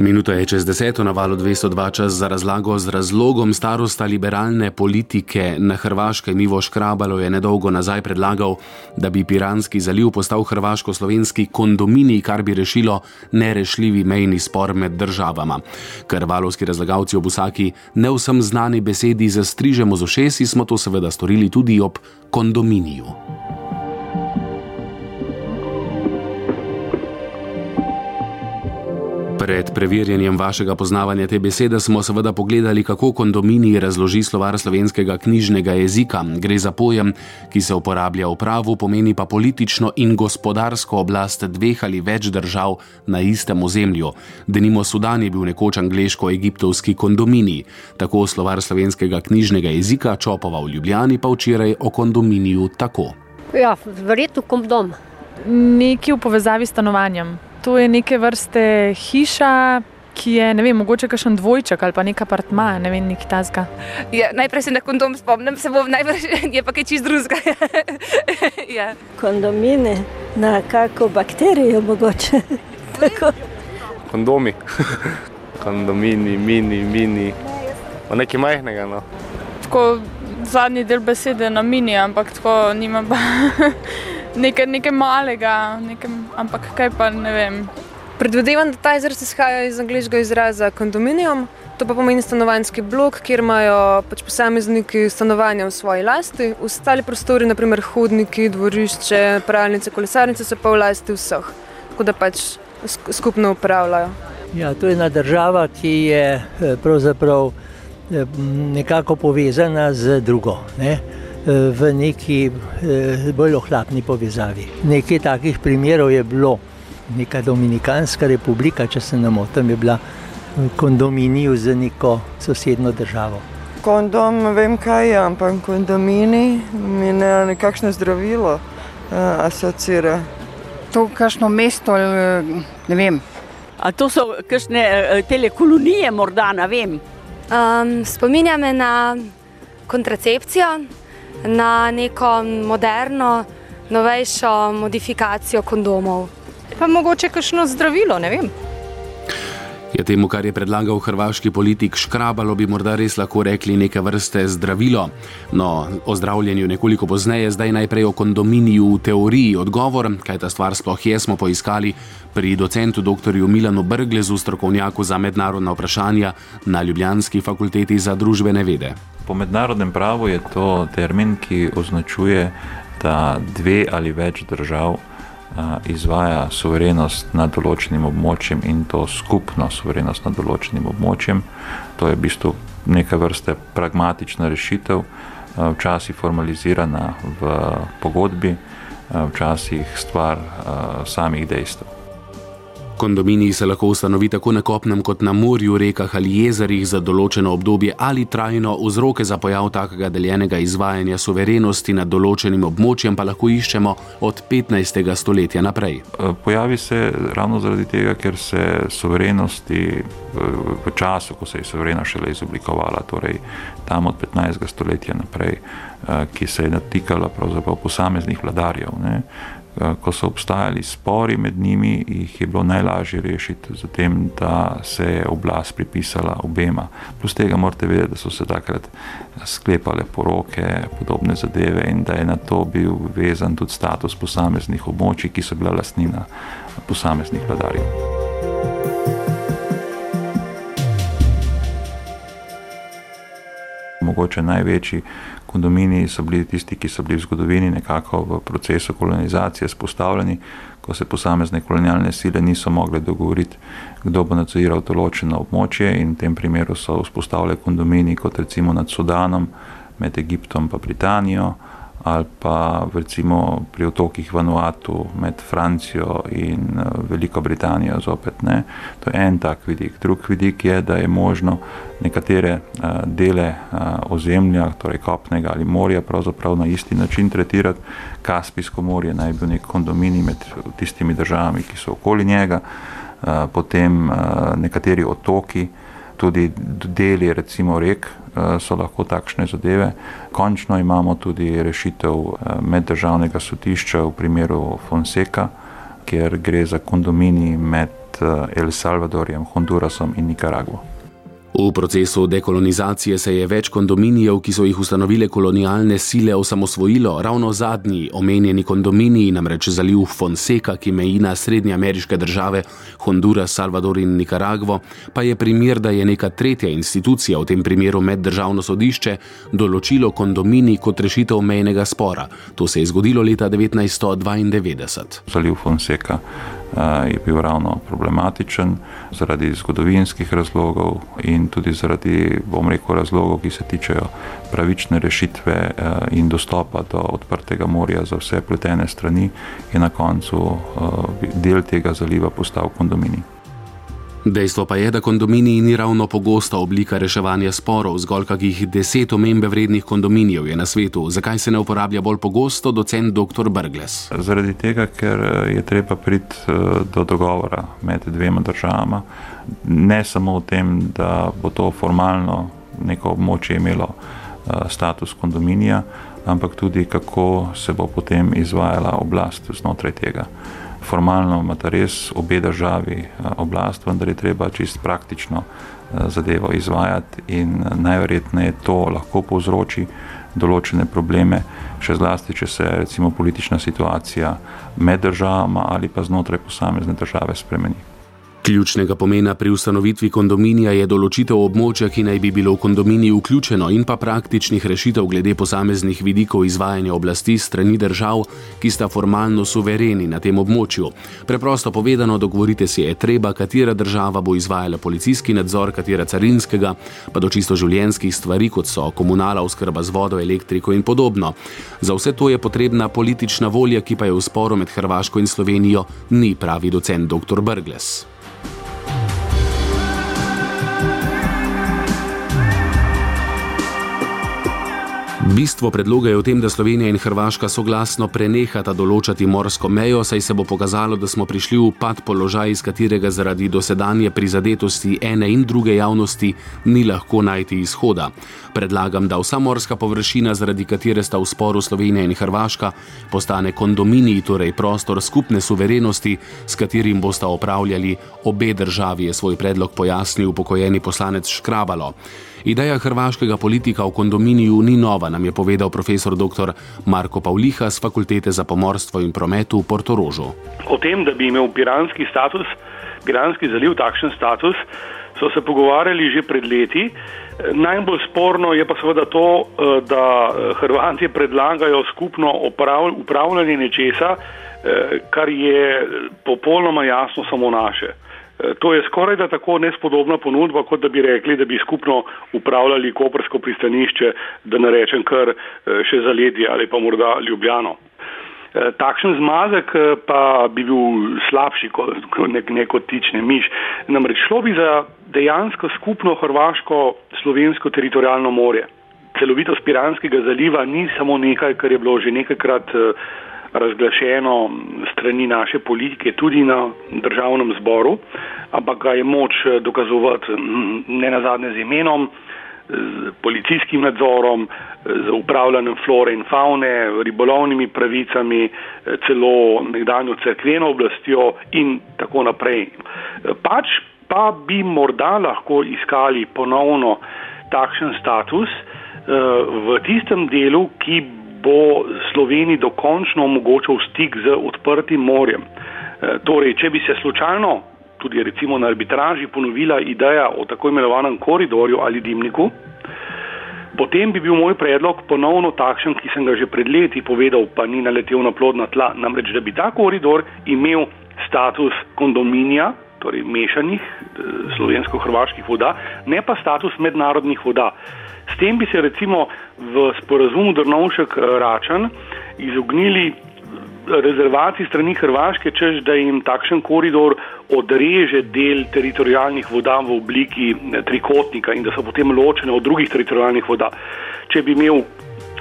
Minuta je čez deseto na valu 202 čas za razlago z razlogom starosta liberalne politike na Hrvaškem. Ivo Škrabalo je nedolgo nazaj predlagal, da bi Piranski zaliv postal hrvaško-slovenski kondominij, kar bi rešilo nerešljivi mejni spor med državama. Ker valovski razlagalci ob vsaki ne vsem znani besedi zastrižemo z ošesi, smo to seveda storili tudi ob kondominiju. Pred preverjanjem vašega poznavanja te besede smo seveda pogledali, kako kondominij razloži slovar slovenskega knjižnega jezika. Gre za pojem, ki se uporablja v pravu, pomeni pa politično in gospodarsko oblast dveh ali več držav na istem ozemlju. Denimo Sudan je bil nekoč angliško-egiptovski kondominij. Tako slovar slovenskega knjižnega jezika Čopova v Ljubljani pa včeraj o kondominiju tako. Ja, verjetno kondom. Nekje v povezavi s stanovanjem. To je neke vrste hiša, ki je, ne vem, mogoče kakšen dvojček ali pa nek apartma, ne vem, nek tasga. Ja, najprej se na kondom spomnim, se bom najbrž je pa kaj čist drugega. ja. Kondomine, na kako bakterijo mogoče. Kondomi. Kondomini, mini, mini. O nekaj majhnega. No. Tako zadnji del besede na mini, ampak tako nima pa nekaj, nekaj malega, nekaj, ampak kaj pa ne vem. Predvidevam, da ta izraz izhaja iz angliškega izraza kondominijum. To pa pomeni stanovanjski blok, kjer imajo pač posamezniki stanovanja v svoji lasti, ostali prostori, naprimer hodniki, dvorišče, pralnice, kolesarnice, so pa v lasti vseh, tako da pač skupno upravljajo. Ja, to je ena država, ki je eh, pravzaprav eh, nekako povezana z drugo. Ne? V neki eh, bolj ohlapni povezavi. Nekaj takih primerov je bilo. Neka Dominikanska republika, če se ne motim, je bila v kondominiju z neko sosedno državo. Kondom, vem kaj je, ampak kondomini mi ne nekakšno zdravilo uh, asocira. To je kakšno mesto, ne vem. A to so kakšne telekolonije, morda ne vem. Um, spominja me na kontracepcijo, na neko moderno, novejšo modifikacijo kondomov. Pa mogoče kakšno zdravilo, ne vem. Je temu, kar je predlagal hrvaški politik Škrabalo, bi morda res lahko rekli neke vrste zdravilo. No, o zdravljenju nekoliko pozneje, zdaj najprej o kondominiju v teoriji. Odgovor, kaj ta stvar sploh je, smo poiskali pri docentu dr. Milanu Brglezu, strokovnjaku za mednarodna vprašanja na Ljubljanski fakulteti za družbene vede. Po mednarodnem pravu je to termin, ki označuje, da dve ali več držav izvaja suverenost nad določenim območjem in to skupno suverenost nad določenim območjem. To je v bistvu neka vrste pragmatična rešitev, včasih formalizirana v pogodbi, včasih stvar samih dejstev. Kondominiji se lahko ustanovi tako na kopnem kot na morju, rekah ali jezerih za določeno obdobje ali trajno. Vzroke za pojav takega deljenega izvajanja suverenosti nad določenim območjem pa lahko iščemo od 15. stoletja naprej. E, pojavi se ravno zaradi tega, ker se suverenosti v času, ko se je suverena šele izoblikovala, torej tam od 15. stoletja naprej, e, ki se je natikala pravzaprav posameznih vladarjev. Ne? Eh, ko so obstajali spori med njimi, jih je bilo najlažje rešiti z tem, da se je oblast pripisala obema. Plus tega morate vedeti, da so se takrat sklepale poroke, podobne zadeve in da je na to bil vezan tudi status posameznih območij, ki so bila lastnina posameznih vladarjev. Mogoče največji kondominiji so bili tisti, ki so bili v zgodovini nekako v procesu kolonizacije spostavljeni, ko se posamezne kolonialne sile niso mogle dogovoriti, kdo bo nadziral določeno območje in v tem primeru so vzpostavljali kondominiji kot recimo nad Sudanom, med Egiptom in Britanijo ali pa recimo pri otokih Vanuatu med Francijo in eh, Veliko Britanijo zopet ne. To je en tak vidik. Drug vidik je, da je možno nekatere uh, dele uh, ozemlja, torej kopnega ali morja, pravzaprav na isti način tretirati. Kaspijsko morje naj bi bil nek kondominij med tistimi državami, ki so okoli njega, potem nekateri otoki, tudi deli recimo rek, Eh, so lahko takšne zadeve. Končno imamo tudi rešitev eh, meddržavnega sodišča v primeru Fonseca, kjer gre za kondomini med El Salvadorjem, Hondurasom in Nikaragvo. V procesu dekolonizacije se je več kondominijev, ki so jih ustanovile kolonialne sile, osamosvojilo. Ravno zadnji omenjeni kondominiji, namreč zaliv Fonseca, ki meji na srednje ameriške države Honduras, Salvador in Nikaragvo, pa je primer, da je neka tretja institucija, v tem primeru meddržavno sodišče, določilo kondominij kot rešitev mejnega spora. To se je zgodilo leta 1992. Zaliv Fonseca je bil ravno problematičen zaradi zgodovinskih razlogov in tudi zaradi, bom rekel, razlogov, ki se tičejo pravične rešitve in dostopa do odprtega morja za vse pletene strani, je na koncu del tega zaliva postal kondominij. Dejstvo pa je, da kondominiji ni ravno pogosta oblika reševanja sporov, zgolj kakih deset omembe vrednih kondominijev je na svetu. Zakaj se ne uporablja bolj pogosto, docent dr. Brgles? Zaradi tega, ker je treba priti do dogovora med dvema državama, ne samo v tem, da bo to formalno neko območje imelo status kondominija, ampak tudi kako se bo potem izvajala oblast znotraj tega formalno imata res obe državi oblast, vendar je treba čist praktično zadevo izvajati in najverjetneje to lahko povzroči določene probleme, še zlasti, če se recimo politična situacija med državama ali pa znotraj posamezne države spremeni. Ključnega pomena pri ustanovitvi kondominija je določitev območja, ki naj bi bilo v kondominiji vključeno, in pa praktičnih rešitev glede posameznih vidikov izvajanja oblasti strani držav, ki sta formalno suvereni na tem območju. Preprosto povedano, dogovorite se je treba, katera država bo izvajala policijski nadzor, katera carinskega, pa do čisto življenjskih stvari, kot so komunala, oskrba z vodo, elektriko in podobno. Za vse to je potrebna politična volja, ki pa je v sporu med Hrvaško in Slovenijo, ni pravi docent dr. Brgles. Bistvo predloga je v tem, da Slovenija in Hrvaška soglasno prenehata določati morsko mejo, saj se bo pokazalo, da smo prišli v pad položaj, iz katerega zaradi dosedanje prizadetosti ene in druge javnosti ni lahko najti izhoda. Predlagam, da vsa morska površina, zaradi katere sta v sporu Slovenija in Hrvaška, postane kondominij, torej prostor skupne suverenosti, s katerim bosta upravljali obe državi, je svoj predlog pojasnil upokojeni poslanec Škrabalo. Ideja hrvaškega politika v kondominiju ni nova, nam je povedal profesor dr. Marko Pavliha z Fakultete za pomorstvo in promet v Portorožu. O tem, da bi imel piranski status, piranski zaliv takšen status, so se pogovarjali že pred leti. Najbolj sporno je pa seveda to, da Hrvati predlagajo skupno upravljanje nečesa, kar je popolnoma jasno samo naše. To je skoraj da tako nespodobna ponudba, kot da bi rekli, da bi skupno upravljali koprsko pristanišče, da ne rečem kar še zaledje ali pa morda Ljubljano. Takšen zmazek pa bi bil slabši kot nek, neko tične miš. Namreč šlo bi za dejansko skupno hrvaško-slovensko teritorijalno morje. Celovitost Piranskega zaliva ni samo nekaj, kar je bilo že nekajkrat razglašeno strani naše politike tudi na državnem zboru, ampak ga je moč dokazovati ne nazadnje z imenom, z policijskim nadzorom, z upravljanjem flore in faune, ribolovnimi pravicami, celo nekdanjo cerkveno oblastjo in tako naprej. Pač pa bi morda lahko iskali ponovno takšen status v tistem delu, ki bo Sloveniji dokončno omogočal stik z odprtim morjem. Torej, če bi se slučajno, tudi recimo na arbitraži, ponovila ideja o tako imenovanem koridorju ali dimniku, potem bi bil moj predlog ponovno takšen, ki sem ga že pred leti povedal, pa ni naletel na plodna tla, namreč, da bi ta koridor imel status kondominija, torej mešanih slovensko-hrvaških voda, ne pa status mednarodnih voda. S tem bi se recimo v sporazumu Drnovšek-Račan izognili rezervaciji strani Hrvaške, čež da jim takšen koridor odreže del teritorijalnih voda v obliki trikotnika in da so potem ločene od drugih teritorijalnih voda. Če bi imel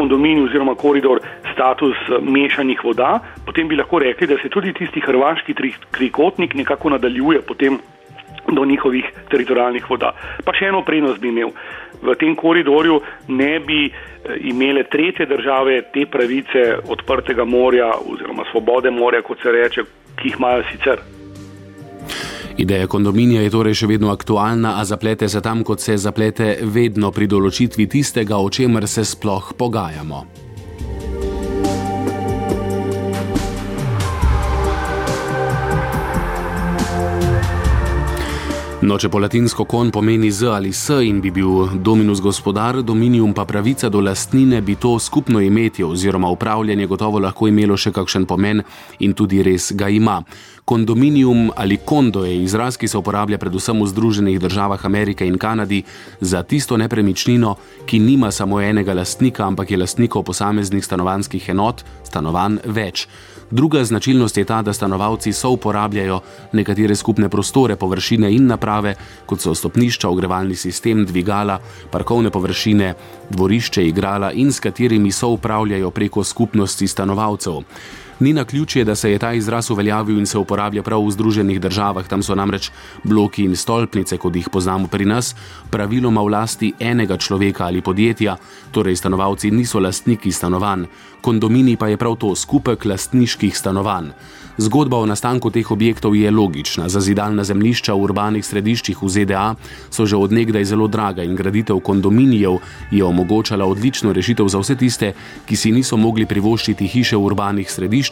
kondominij oziroma koridor status mešanih voda, potem bi lahko rekli, da se tudi tisti hrvaški trikotnik nekako nadaljuje potem do njihovih teritorijalnih voda. Pa še eno prednost bi imel. V tem koridorju ne bi imele tretje države te pravice odprtega morja oziroma svobode morja, kot se reče, ki jih imajo sicer. Ideja kondominija je torej še vedno aktualna, a zaplete se tam, kot se zaplete vedno pri določitvi tistega, o čemer se sploh pogajamo. No, če po latinsko kon pomeni z ali s in bi bil dominus gospodar, dominium pa pravica do lastnine, bi to skupno imetje oziroma upravljanje gotovo lahko imelo še kakšen pomen in tudi res ga ima. Kondominium ali kondo je izraz, ki se uporablja predvsem v Združenih državah Amerike in Kanadi za tisto nepremičnino, ki nima samo enega lastnika, ampak je lastnikov posameznih stanovanjskih enot, stanovanj več. Druga značilnost je ta, da stanovalci so uporabljajo nekatere skupne prostore, površine in naprave, kot so stopnišča, ogrevalni sistem, dvigala, parkovne površine, dvorišče, igrala in s katerimi so upravljajo preko skupnosti stanovalcev. Ni na ključje, da se je ta izraz uveljavil in se uporablja prav v Združenih državah, tam so namreč bloki in stolpnice, kot jih poznamo pri nas, praviloma v lasti enega človeka ali podjetja, torej stanovalci niso lastniki stanovanj, kondomini pa je prav to skupek lastniških stanovanj. Zgodba o nastanku teh objektov je logična. Zazidalna zemljišča v urbanih središčih v ZDA so že odnegdaj zelo draga in graditev kondominijev je omogočala odlično rešitev za vse tiste, ki si niso mogli privoščiti hiše v urbanih središčih,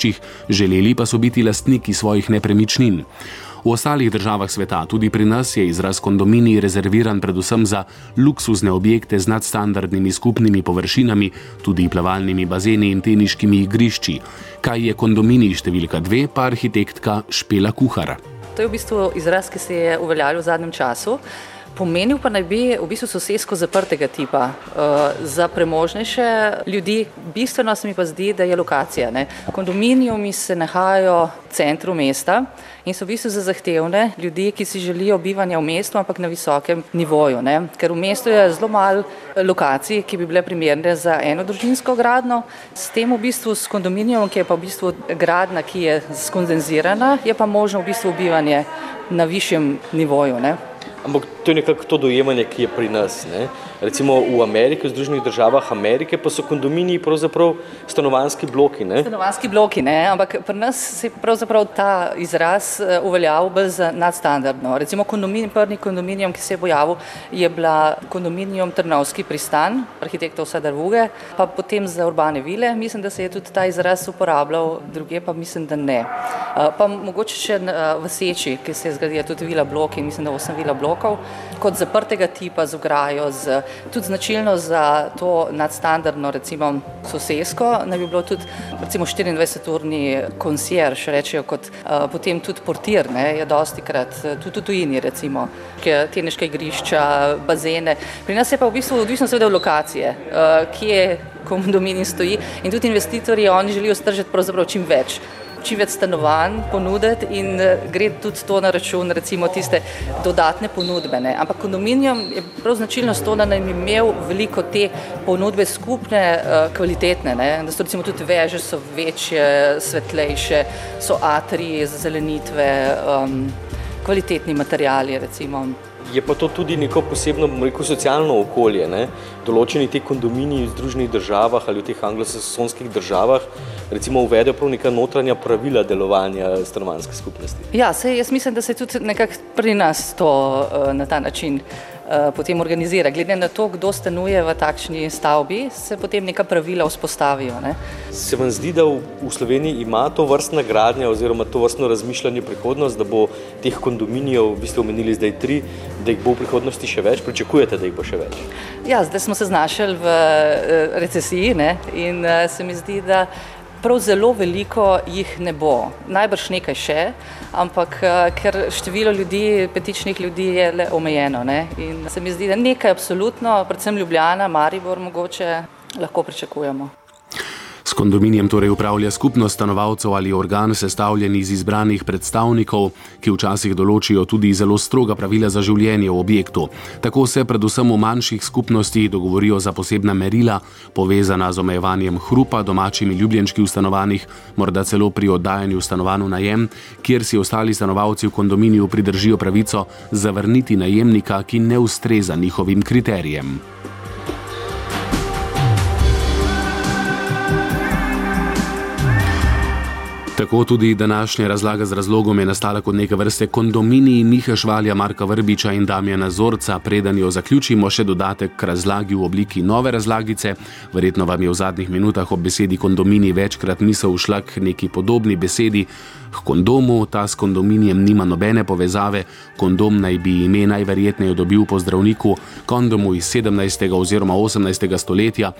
želeli pa so biti lastniki svojih nepremičnin. V ostalih državah sveta, tudi pri nas, je izraz kondominij rezerviran predvsem za luksuzne objekte z nadstandardnimi skupnimi površinami, tudi plavalnimi bazeni in teniškimi igrišči. Kaj je kondominij številka dve, pa arhitektka Špela Kuhar. To je v bistvu izraz, ki se je uveljavil v zadnjem času. Pomenil pa naj bi v bistvu sosedsko zaprtega tipa. Uh, za premožnejše ljudi bistveno se mi pa zdi, da je lokacija. Ne. Kondominijumi se nahajajo v centru mesta in so v bistvu za zahtevne ljudi, ki si želijo bivanja v mestu, ampak na visokem nivoju. Ne. Ker v mestu je zelo malo lokacij, ki bi bile primerne za eno družinsko gradno. S tem v bistvu s kondominijom, ki je pa v bistvu gradna, ki je skondenzirana, je pa možno v bistvu bivanje na višjem nivoju. Ne. Ampak to je nekako to dojemanje, ki je pri nas. Ne? Recimo v Ameriki, v Združenih državah Amerike, pa so kondominiji pravzaprav stanovanski bloki. Ne? Stanovanski bloki, ne? ampak pri nas se je pravzaprav ta izraz eh, uveljavil bolj za nadstandardno. Recimo kondominij, prvi kondominijum, ki se je pojavil, je bila kondominijum Trnavski pristan, arhitektov Sadarvuge, pa potem za urbane vile. Mislim, da se je tudi ta izraz uporabljal, druge pa mislim, da ne. Eh, pa mogoče še eh, v Seči, ki se je zgradila tudi vila bloki, mislim, da osem vila blokov, kot zaprtega tipa z ograjo, z tudi značilno za to nadstandardno, recimo sosedsko, naj bi bilo tudi recimo 24-urni konsjerž, rečejo kot uh, potem tudi portir, ne, je dosti krat, eh, tudi v tujini recimo, teneška igrišča, bazene. Pri nas je pa v bistvu odvisno seveda od lokacije, uh, kje kondomini stoji in tudi investitorji, oni želijo stržiti pravzaprav čim več čim več stanovanj ponuditi in eh, gre tudi to na račun recimo tiste dodatne ponudbene. Ampak kondominijom je prav značilnost to, da naj bi imel veliko te ponudbe skupne, eh, kvalitetne, ne? da so recimo tudi veže so večje, svetlejše, so atriji za zelenitve, um, kvalitetni materijali recimo je pa to tudi neko posebno, rekel, socialno okolje. Ne? Določeni ti kondominiji v Združenih državah ali v teh anglosaksonskih državah recimo uvedejo prav neka notranja pravila delovanja stanovanske skupnosti. Ja, se, jaz mislim, da se tudi nekako pri nas to uh, na ta način Eh, potem organizira. Glede na to, kdo stanuje v takšni stavbi, se potem neka pravila vzpostavijo. Ne? Se vam zdi, da v, Sloveniji ima to vrstna gradnja oziroma to vrstno razmišljanje prihodnost, da bo teh kondominijev, vi ste omenili zdaj tri, da jih bo v prihodnosti še več, pričakujete, da jih bo še več? Ja, zdaj smo se znašli v uh, recesiji ne? in uh, se mi zdi, da prav zelo veliko jih ne bo. Najbrž nekaj še, ampak eh, ker število ljudi, petičnih ljudi je le omejeno. Ne? In se mi zdi, da nekaj absolutno, predvsem Ljubljana, Maribor mogoče lahko pričakujemo. Kondominijem torej upravlja skupnost stanovalcev ali organ sestavljen iz izbranih predstavnikov, ki včasih določijo tudi zelo stroga pravila za življenje v objektu. Tako se predvsem v manjših skupnostih dogovorijo za posebna merila, povezana z omejevanjem hrupa, domačimi ljubljenčki v stanovanjih, morda celo pri oddajanju stanovanj v najem, kjer si ostali stanovalci v kondominiju pridržijo pravico zavrniti najemnika, ki ne ustreza njihovim kriterijem. Tako tudi današnja razlaga z razlogom je nastala kot neke vrste kondominij Miha Švalja, Marka Vrbiča in Damjana Zorca. Preden jo zaključimo, še dodatek k razlagi v obliki nove razlagice. Verjetno vam je v zadnjih minutah ob besedi kondominij večkrat misel ušla k neki podobni besedi. K kondomu ta s kondominijem nima nobene povezave, kondom naj bi ime najverjetneje dobil po zdravniku, kondomu iz 17. oziroma 18. stoletja